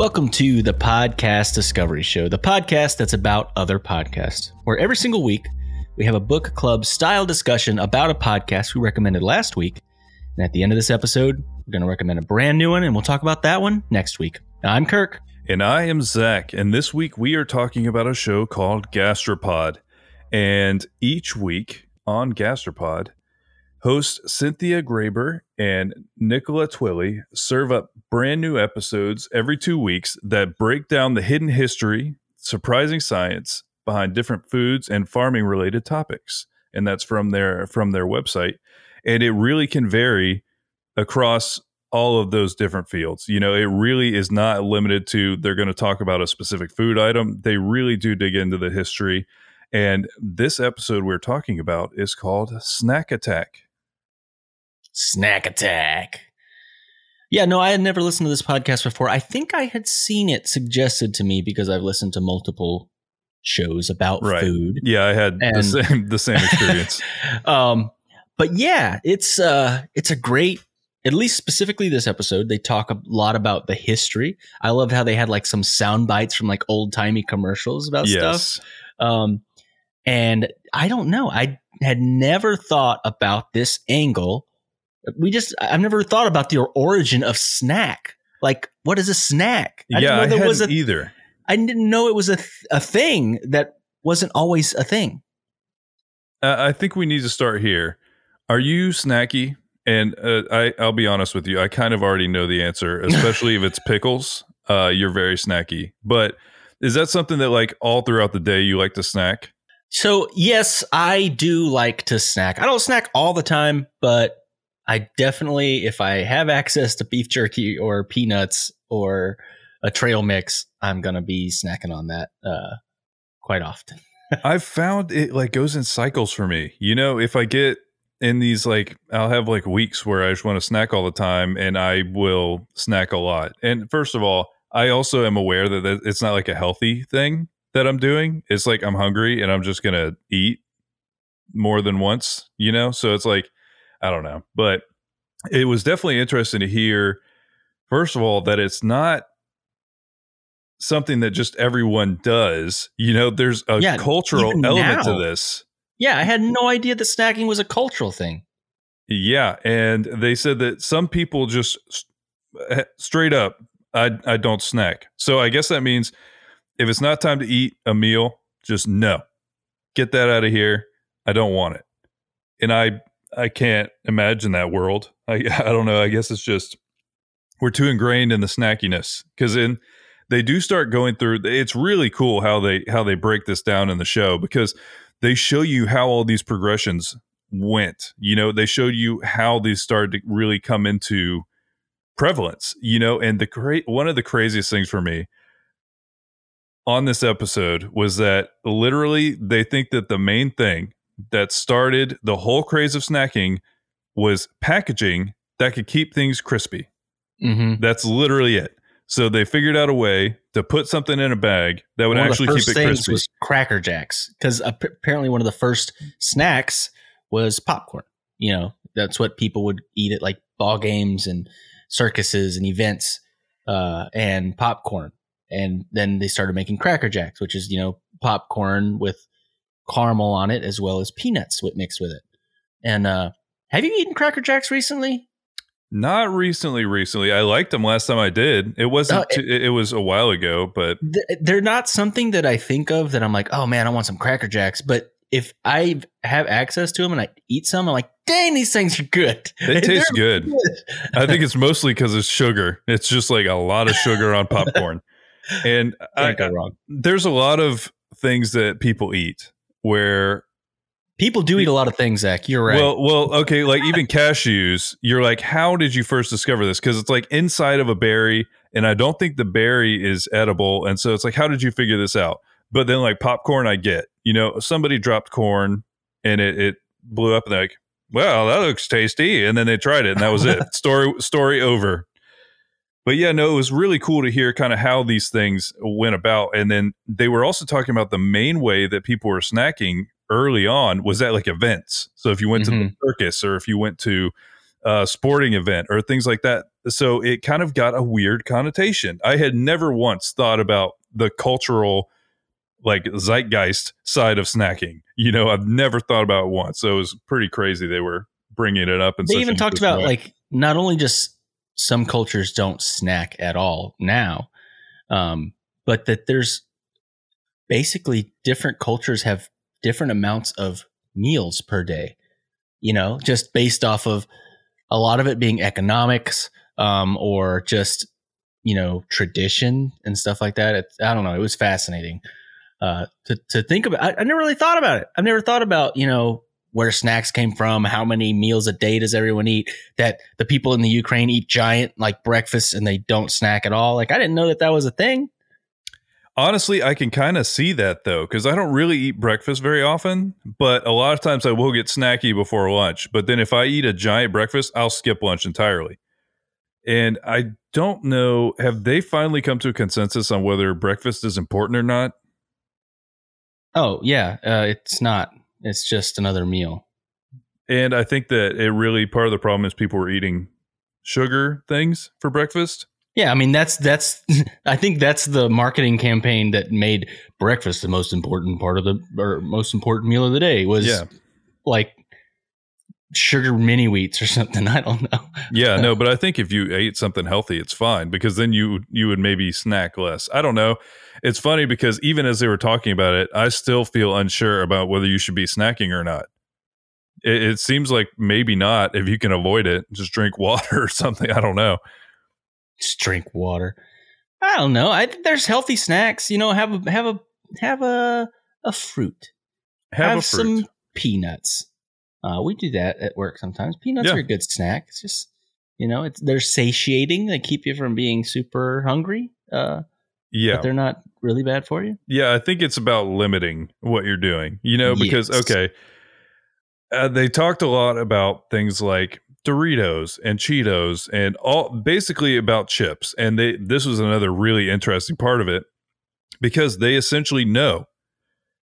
Welcome to the Podcast Discovery Show, the podcast that's about other podcasts, where every single week we have a book club style discussion about a podcast we recommended last week. And at the end of this episode, we're going to recommend a brand new one, and we'll talk about that one next week. I'm Kirk. And I am Zach. And this week we are talking about a show called Gastropod. And each week on Gastropod, hosts Cynthia Graber and Nicola Twilley serve up brand new episodes every two weeks that break down the hidden history, surprising science behind different foods and farming related topics. And that's from their from their website. And it really can vary across all of those different fields. You know, it really is not limited to they're going to talk about a specific food item. They really do dig into the history. And this episode we're talking about is called Snack Attack. Snack Attack. Yeah, no, I had never listened to this podcast before. I think I had seen it suggested to me because I've listened to multiple shows about Right. food. Yeah, I had the same the same experience. um, but yeah, it's uh, it's a great. At least specifically this episode, they talk a lot about the history. I loved how they had like some sound bites from like old timey commercials about stuff. Um, and I don't know. I had never thought about this angle. We just, I've never thought about the origin of snack. Like, what is a snack? I yeah, didn't know there was a, either. I didn't know it was a, th- a thing that wasn't always a thing. Uh, I think we need to start here. Are you snacky? And uh, I, I'll be honest with you. I kind of already know the answer, especially if it's pickles. Uh, you're very snacky. But is that something that, like, all throughout the day you like to snack? So, yes, I do like to snack. I don't snack all the time, but I definitely, if I have access to beef jerky or peanuts or a trail mix, I'm to be snacking on that uh, quite often. I've found it like goes in cycles for me. You know, if I get in these like I'll have like weeks where I just want to snack all the time and I will snack a lot. And first of all, I also am aware that that it's not like a healthy thing that I'm doing. It's like I'm hungry and I'm just going to eat more than once, you know? So it's like I don't know. But it was definitely interesting to hear first of all that it's not something that just everyone does. You know, there's a Yeah, cultural element to this. Yeah, I had no idea that snacking was a cultural thing. Yeah, and they said that some people just eh, straight up, I I don't snack. So I guess that means if it's not time to eat a meal, just no, get that out of here. I don't want it, and I I can't imagine that world. I I don't know. I guess it's just we're too ingrained in the snackiness because in they do start going through. It's really cool how they how they break this down in the show because they show you how all these progressions went. You know, they showed you how these started to really come into prevalence. You know, and the great one of the craziest things for me on this episode was that literally they think that the main thing that started the whole craze of snacking was packaging that could keep things crispy. Mm-hmm. That's literally it. So they figured out a way to put something in a bag that would one actually of the keep it crispy. was Cracker Jacks because apparently one of the first snacks was popcorn. You know, that's what people would eat at like ball games and circuses and events, uh, and popcorn. And then they started making Cracker Jacks, which is you know popcorn with caramel on it as well as peanuts with mixed with it. And uh, have you eaten Cracker Jacks recently? Not recently. Recently, I liked them last time I did. It wasn't. Oh, too, it, it was a while ago, but th- they're not something that I think of that I'm like, oh man, I want some Cracker Jacks. But if I have access to them and I eat some, I'm like, dang, these things are good. They taste They're good. I think it's mostly because it's sugar. It's just like a lot of sugar on popcorn, and I, wrong. there's a lot of things that people eat where People do eat a lot of things, Zach. You're right. Well, well, okay, like even cashews, you're like, how did you first discover this? Because it's like inside of a berry, and I don't think the berry is edible, and so it's like, how did you figure this out? But then like popcorn, I get, you know, somebody dropped corn and it it blew up, and they're like, well, that looks tasty, and then they tried it, and that was it. story story over. But yeah, no, it was really cool to hear kind of how these things went about, and then they were also talking about the main way that people were snacking early on was at like events. So if you went to the mm-hmm. circus or if you went to a sporting event or things like that. So it kind of got a weird connotation. I had never once thought about the cultural like zeitgeist side of snacking. You know, I've never thought about it once. So it was pretty crazy. They were bringing it up. And they even talked about way. like not only just some cultures don't snack at all now, um, but that there's basically different cultures have different amounts of meals per day. You know, just based off of a lot of it being economics um, or just you know tradition and stuff like that. It's, I don't know. It was fascinating uh, to to think about. I, I never really thought about it. I've never thought about you know where snacks came from, how many meals a day does everyone eat, that the people in the Ukraine eat giant like breakfast and they don't snack at all. Like I didn't know that that was a thing. Honestly, I can kind of see that though, because I don't really eat breakfast very often, but a lot of times I will get snacky before lunch. But then if I eat a giant breakfast, I'll skip lunch entirely. And I don't know, have they finally come to a consensus on whether breakfast is important or not? Oh yeah, uh, it's not. It's just another meal. And I think that it really part of the problem is people were eating sugar things for breakfast. Yeah, I mean that's that's I think that's the marketing campaign that made breakfast the most important part of the or most important meal of the day was yeah. like sugar mini wheats or something. I don't know. yeah, no, uh, but I think if you ate something healthy, it's fine because then you you would maybe snack less. I don't know. It's funny because even as they were talking about it, I still feel unsure about whether you should be snacking or not. It, it seems like maybe not if you can avoid it. Just drink water or something. I don't know. Just drink water. I don't know. I there's healthy snacks. You know, have a have a have a a fruit. Have, have fruit. some peanuts uh, we do that at work sometimes. Peanuts yeah. are a good snack. It's just you know, it's they're satiating. They keep you from being super hungry. Uh, yeah, but they're not really bad for you. Yeah, I think it's about limiting what you're doing. You know, because yes. okay, uh, they talked a lot about things like Doritos and Cheetos and all basically about chips. And they this was another really interesting part of it because they essentially know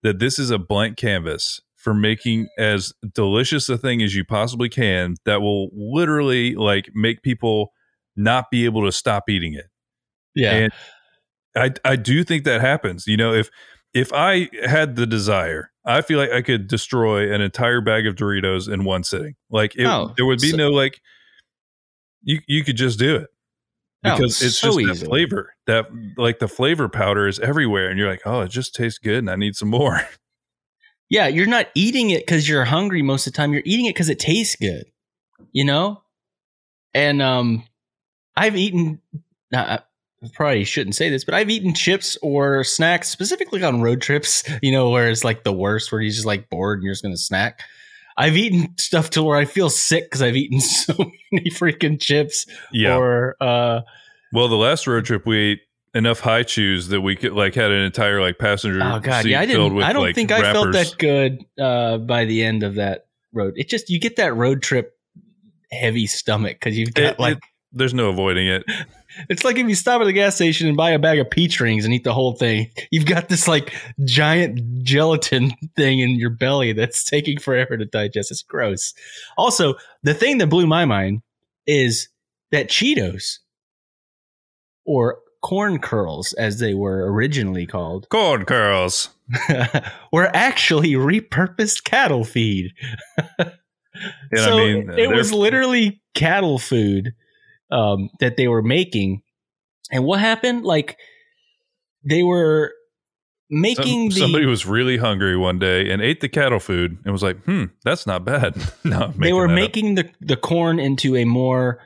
that this is a blank canvas for making as delicious a thing as you possibly can that will literally like make people not be able to stop eating it. Yeah. And I I do think that happens. You know, if if I had the desire, I feel like I could destroy an entire bag of Doritos in one sitting. Like it, oh, there would be so, no like you you could just do it. Oh, because oh, it's so just that flavor. That like the flavor powder is everywhere and you're like, "Oh, it just tastes good and I need some more." Yeah, you're not eating it because you're hungry most of the time. You're eating it because it tastes good, you know? And um, I've eaten, I probably shouldn't say this, but I've eaten chips or snacks specifically on road trips, you know, where it's like the worst, where you're just like bored and you're just going to snack. I've eaten stuff to where I feel sick because I've eaten so many freaking chips. Yeah. Or, uh, well, the last road trip we ate enough Hi-Chews that we could like had an entire like passenger. Oh god, yeah, I didn't. With, I don't like, think. I felt that good uh, by the end of that road. It just you get that road trip heavy stomach because you've got it, like. It, there's no avoiding it. It's like if you stop at the gas station and buy a bag of peach rings and eat the whole thing. You've got this like giant gelatin thing in your belly that's taking forever to digest. It's gross. Also, the thing that blew my mind is that Cheetos or corn curls, as they were originally called, corn curls, were actually repurposed cattle feed. so I mean, it was literally cattle food um, that they were making. And what happened? Like they were making Some, the, somebody was really hungry one day and ate the cattle food and was like, "Hmm, that's not bad." no, they were making up. the the corn into a more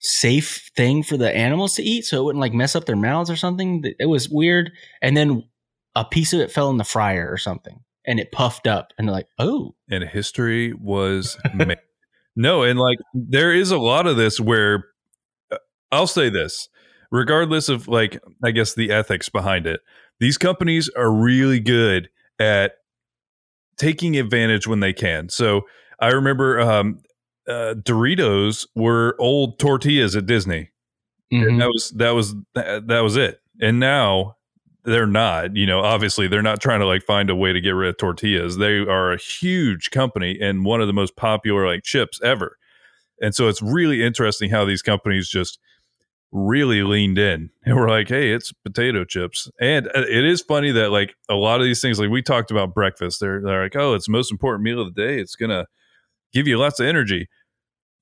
safe thing for the animals to eat so it wouldn't like mess up their mouths or something. It was weird. And then a piece of it fell in the fryer or something and it puffed up and like, oh. And history was made. no, and like there is a lot of this where uh, I'll say this, regardless of like I guess the ethics behind it. These companies are really good at taking advantage when they can. So I remember um, uh, Doritos were old tortillas at Disney. Mm-hmm. that was that was that was it. And now they're not. You know, obviously they're not trying to like find a way to get rid of tortillas. They are a huge company and one of the most popular like chips ever. And so it's really interesting how these companies just really leaned in and were like, hey, it's potato chips. And uh, it is funny that like a lot of these things, like we talked about breakfast, they're, they're like, oh, it's the most important meal of the day. It's going to give you lots of energy.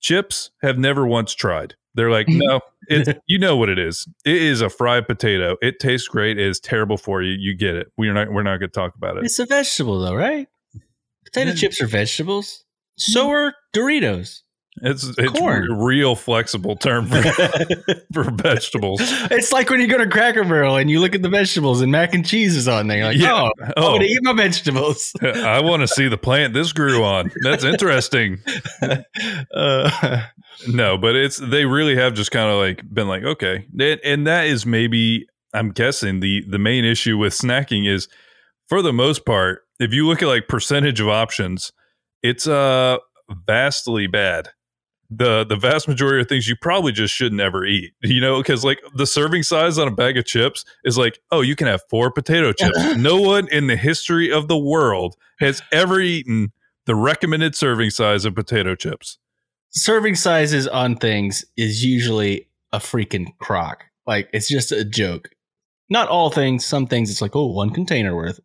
Chips have never once tried. They're like, no, it, you know what it is. It is a fried potato. It tastes great. It is terrible for you. You get it. We're not. We're not going to talk about it. It's a vegetable, though, right? Potato Yeah. chips are vegetables. So mm-hmm. are Doritos. It's it's Corn. a real flexible term for, for vegetables. it's like when you go to Cracker Barrel and you look at the vegetables and mac and cheese is on there. You're like, Yeah. oh, I'm Oh, going to eat my vegetables. I want to see the plant this grew on. That's interesting. uh, No, but it's they really have just kind of like been like okay, and, and that is maybe I'm guessing the the main issue with snacking is for the most part, if you look at like percentage of options, it's uh vastly bad. The the vast majority of things you probably just should never eat, you know, because like the serving size on a bag of chips is like, oh, you can have four potato chips. no one in the history of the world has ever eaten the recommended serving size of potato chips. serving sizes on things is usually a freaking crock. Like it's just a joke. Not all things. Some things it's like, oh, one container worth.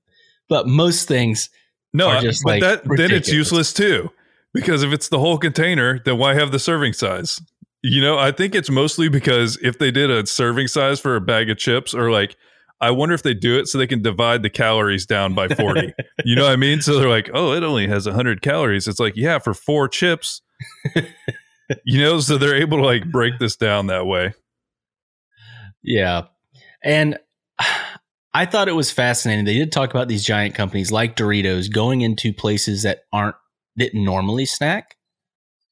But most things, No, are just, but like, that then it's useless too. Because if it's the whole container, then why have the serving size? You know, I think it's mostly because if they did a serving size for a bag of chips, or like, I wonder if they do it so they can divide the calories down by 40. you know what I mean? So they're like, oh, it only has 100 calories. It's like, yeah, for four chips. you know, so they're able to like break this down that way. yeah. And I thought it was fascinating. They did talk about these giant companies like Doritos going into places that aren't didn't normally snack.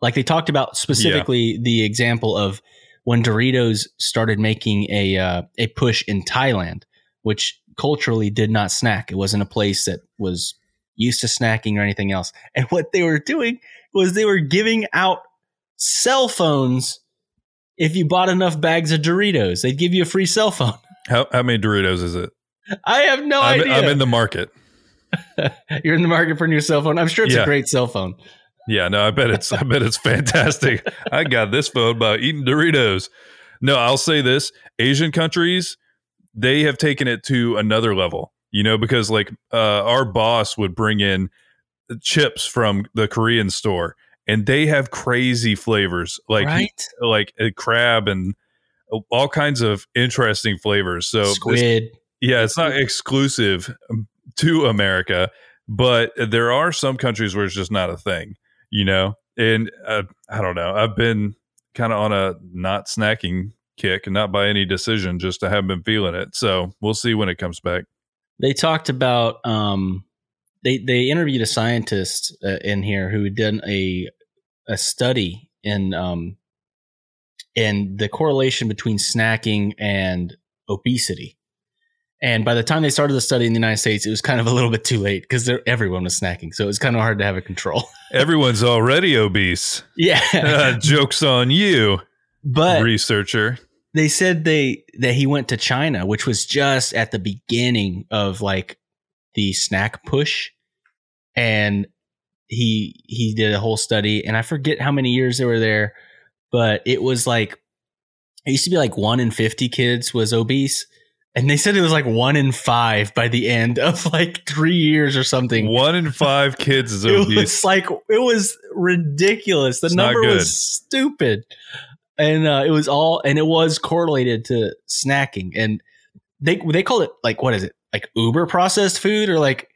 Like they talked about specifically the example of when Doritos started making a uh, a push in Thailand, which culturally did not snack. It wasn't a place that was used to snacking or anything else. And what they were doing was they were giving out cell phones if you bought enough bags of Doritos. They'd give you a free cell phone. How, how many Doritos is it? I have no I'm, idea. I'm in the market. You're in the market for a new cell phone. I'm sure it's Yeah. a great cell phone. Yeah, no, I bet it's I bet it's fantastic. I got this phone by eating Doritos. No, I'll say this: Asian countries, they have taken it to another level. You know, because like uh, our boss would bring in chips from the Korean store, and they have crazy flavors, like right? like a crab and all kinds of interesting flavors. So this- Squid. yeah, it's not exclusive to America, but there are some countries where it's just not a thing, you know? And uh, I don't know. I've been kind of on a not snacking kick, and not by any decision, just I haven't been feeling it. So we'll see when it comes back. They talked about um, they they interviewed a scientist uh, in here who done a a study in um, in the correlation between snacking and obesity. And by the time they started the study in the United States, it was kind of a little bit too late because everyone was snacking, so it was kind of hard to have a control. Everyone's already obese. yeah, Uh, jokes on you, but researcher. they said they that he went to China, which was just at the beginning of like the snack push, and he he did a whole study, and I forget how many years they were there, but it was like it used to be like one in fifty kids was obese, and they said it was like one in five by the end of like three years or something. One in five kids is It obese. was like it was ridiculous. The It's number was stupid, and uh, it was all and it was correlated to snacking. And they they call it like what is it like uber processed food or like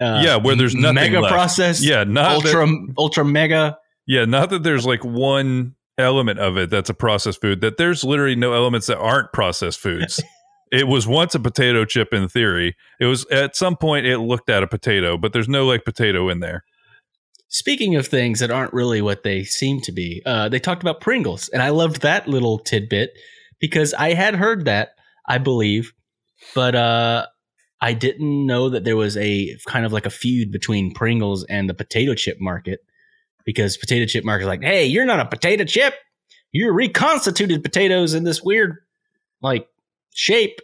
uh, Yeah, where there's nothing mega left. processed yeah, not that- ultra ultra mega. Yeah, not that there's like one element of it that's a processed food, that there's literally no elements that aren't processed foods. it was once a potato chip in theory. It was at some point it looked at a potato, but there's no like potato in there. Speaking of things that aren't really what they seem to be, uh, they talked about Pringles, and I loved that little tidbit because I had heard that, I believe, but uh, I didn't know that there was a kind of like a feud between Pringles and the potato chip market because potato chip market is like, hey, you're not a potato chip, you're reconstituted potatoes in this weird like shape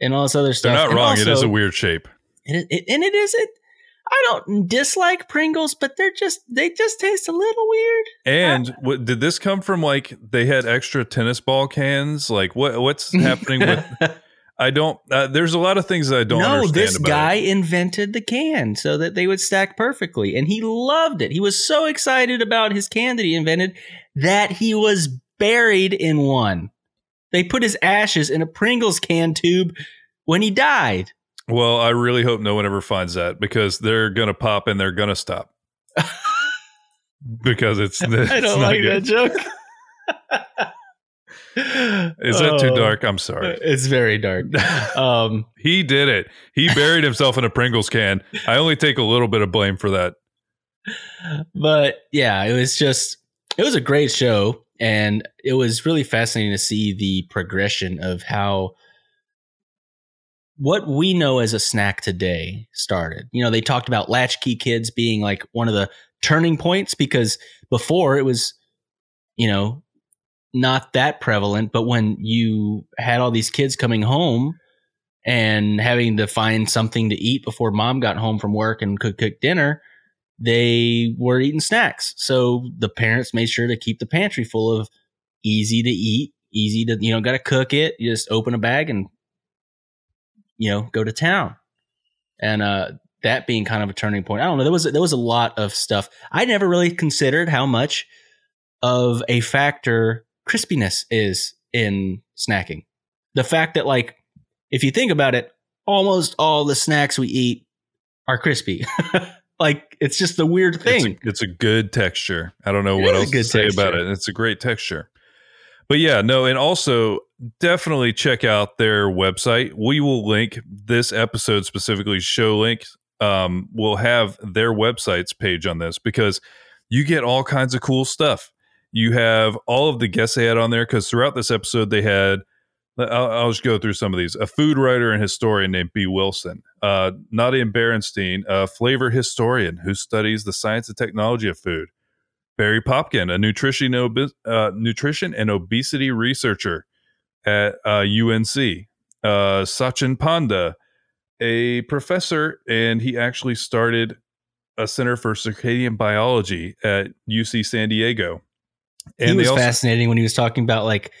and all this other stuff. They're not And wrong. it is a weird shape. it, it, and it is it. I don't dislike Pringles, but they're just they just taste a little weird. And what, did this come from? Like they had extra tennis ball cans? Like what? What's happening with? I don't. Uh, there's a lot of things that I don't. no, this guy it. invented the can so that they would stack perfectly, and he loved it. He was so excited about his can that he invented that he was buried in one. They put his ashes in a Pringles can tube when he died. Well, I really hope no one ever finds that because they're gonna pop and they're gonna stop. because it's, it's I don't like good. that joke. Is that too Oh, dark? I'm sorry. It's very dark. Um, He did it. He buried himself in a Pringles can. I only take a little bit of blame for that. but yeah, it was just it was a great show, and it was really fascinating to see the progression of how what we know as a snack today started. You know, they talked about latchkey kids being like one of the turning points because before it was, you know, not that prevalent, but when you had all these kids coming home and having to find something to eat before mom got home from work and could cook dinner, they were eating snacks. So the parents made sure to keep the pantry full of easy to eat, easy to, you know, got to cook it. You just open a bag and, you know, go to town. And, uh, that being kind of a turning point. I don't know. There was, there was a lot of stuff. I never really considered how much of a factor crispiness is in snacking. The fact that like, if you think about it, almost all the snacks we eat are crispy. like it's just a weird It's thing. a, it's a good texture. I don't know It what else to say about it. It's a great texture. But yeah, no, and also definitely check out their website. We will link this episode specifically show link. Um, we'll have their websites page on this because you get all kinds of cool stuff. You have all of the guests they had on there because throughout this episode they had. I'll, I'll just go through some of these. A food writer and historian named Bee Wilson, uh, Nadia Berenstein, a flavor historian who studies the science and technology of food. Barry Popkin, a nutrition obe- uh, nutrition and obesity researcher at uh, UNC. Uh, Satchin Panda, a professor, and he actually started a center for circadian biology at UC San Diego. he they was also- fascinating when he was talking about like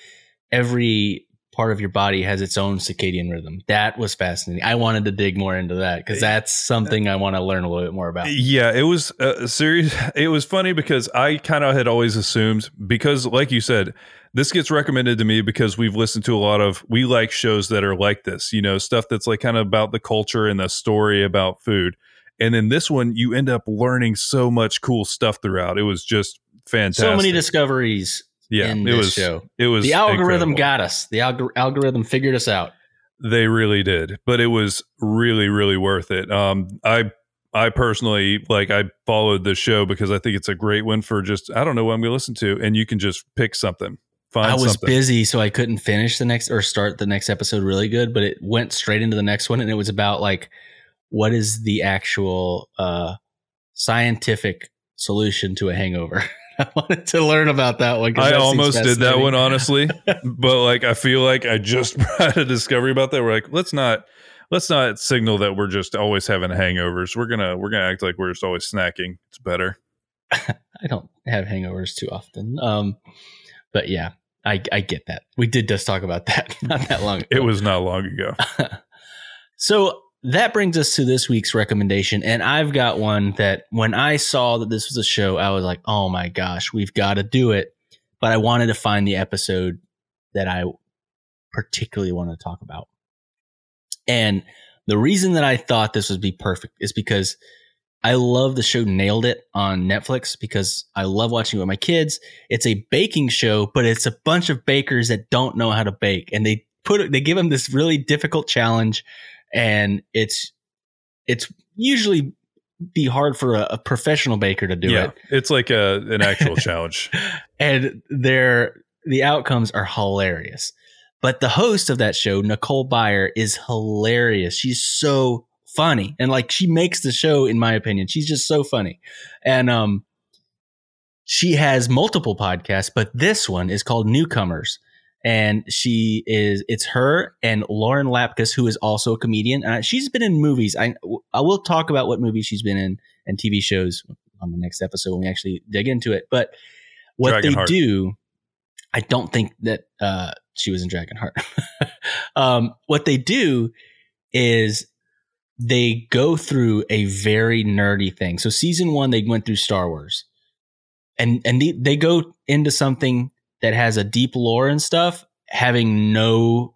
every part of your body has its own circadian rhythm. That was fascinating. I wanted to dig more into that because that's something I want to learn a little bit more about. Yeah, it was uh, serious. It was funny because I kind of had always assumed because, like you said, this gets recommended to me because we've listened to a lot of we like shows that are like this. You know, stuff that's like kind of about the culture and the story about food. And then this one, you end up learning so much cool stuff throughout. It was just fantastic. So many discoveries yeah, in it was. show. It was The algorithm incredible. got us. The algor- algorithm figured us out. They really did, but it was really, really worth it. Um, I, I personally like I followed the show because I think it's a great one for just I don't know what I'm going to listen to, and you can just pick something, find I was something. busy, so I couldn't finish the next or start the next episode really good, but it went straight into the next one, and it was about like what is the actual uh, scientific solution to a hangover. I wanted to learn about that one. I that almost did that one honestly, but like I feel like I just had a discovery about that. We're like, let's not let's not signal that we're just always having hangovers. We're gonna we're gonna act like we're just always snacking. It's better. I don't have hangovers too often. Um, but yeah, I, I get that. We did just talk about that not that long ago. It was not long ago. So that brings us to this week's recommendation. And I've got one that when I saw that this was a show, I was like, oh my gosh, we've got to do it. But I wanted to find the episode that I particularly want to talk about. And the reason that I thought this would be perfect is because I love the show Nailed It on Netflix because I love watching it with my kids. It's a baking show, but it's a bunch of bakers that don't know how to bake. And they put they give them this really difficult challenge and it's it's usually be hard for a, a professional baker to do yeah, it. it's like a an actual challenge. and their the outcomes are hilarious. But the host of that show nicole Byer, is hilarious. She's so funny. And like she makes the show in my opinion. She's just so funny. And um she has multiple podcasts but this one is called newcomers and she is it's her and Lauren Lapkus, who is also a comedian. Uh, she's been in movies. I I will talk about what movies she's been in and TV shows on the next episode when we actually dig into it. But what they Dragonheart. do, I don't think that uh, she was in Dragonheart. um, what they do is they go through a very nerdy thing. So season one, they went through Star Wars, and and they, they go into something that has a deep lore and stuff, having no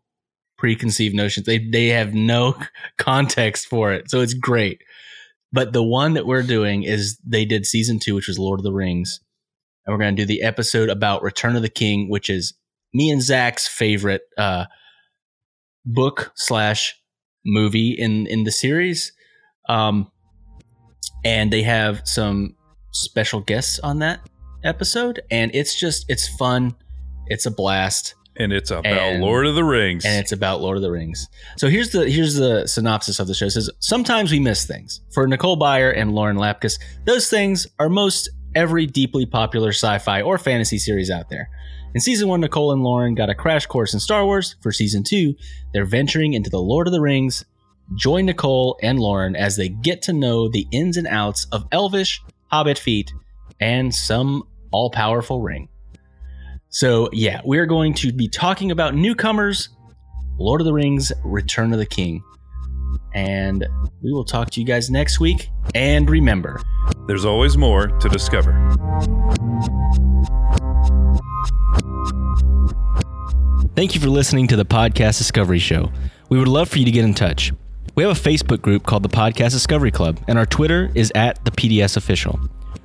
preconceived notions. They they have no context for it, so it's great. But the one that we're doing is they did season two, which was Lord of the Rings, and we're going to do the episode about Return of the King, which is me and Zach's favorite uh, book slash movie in in the series. Um, and they have some special guests on that episode, and it's just it's fun, it's a blast, And it's about And- Lord of the Rings. and it's about Lord of the Rings. So here's the here's the synopsis of the show. It says sometimes we miss things. For Nicole Byer and Lauren Lapkus, those things are most every deeply popular sci-fi or fantasy series out there. In season one, Nicole and Lauren got a crash course in Star Wars. For season two, they're venturing into the Lord of the Rings. Join Nicole and Lauren as they get to know the ins and outs of Elvish, Hobbit feet, and some all-powerful ring. So yeah, we're going to be talking about newcomers, Lord of the Rings, Return of the King. And we will talk to you guys next week. And remember, There's always more to discover. Thank you for listening to the Podcast Discovery Show. We would love for you to get in touch. We have a Facebook group called the Podcast Discovery Club, and our Twitter is at the PDS Official.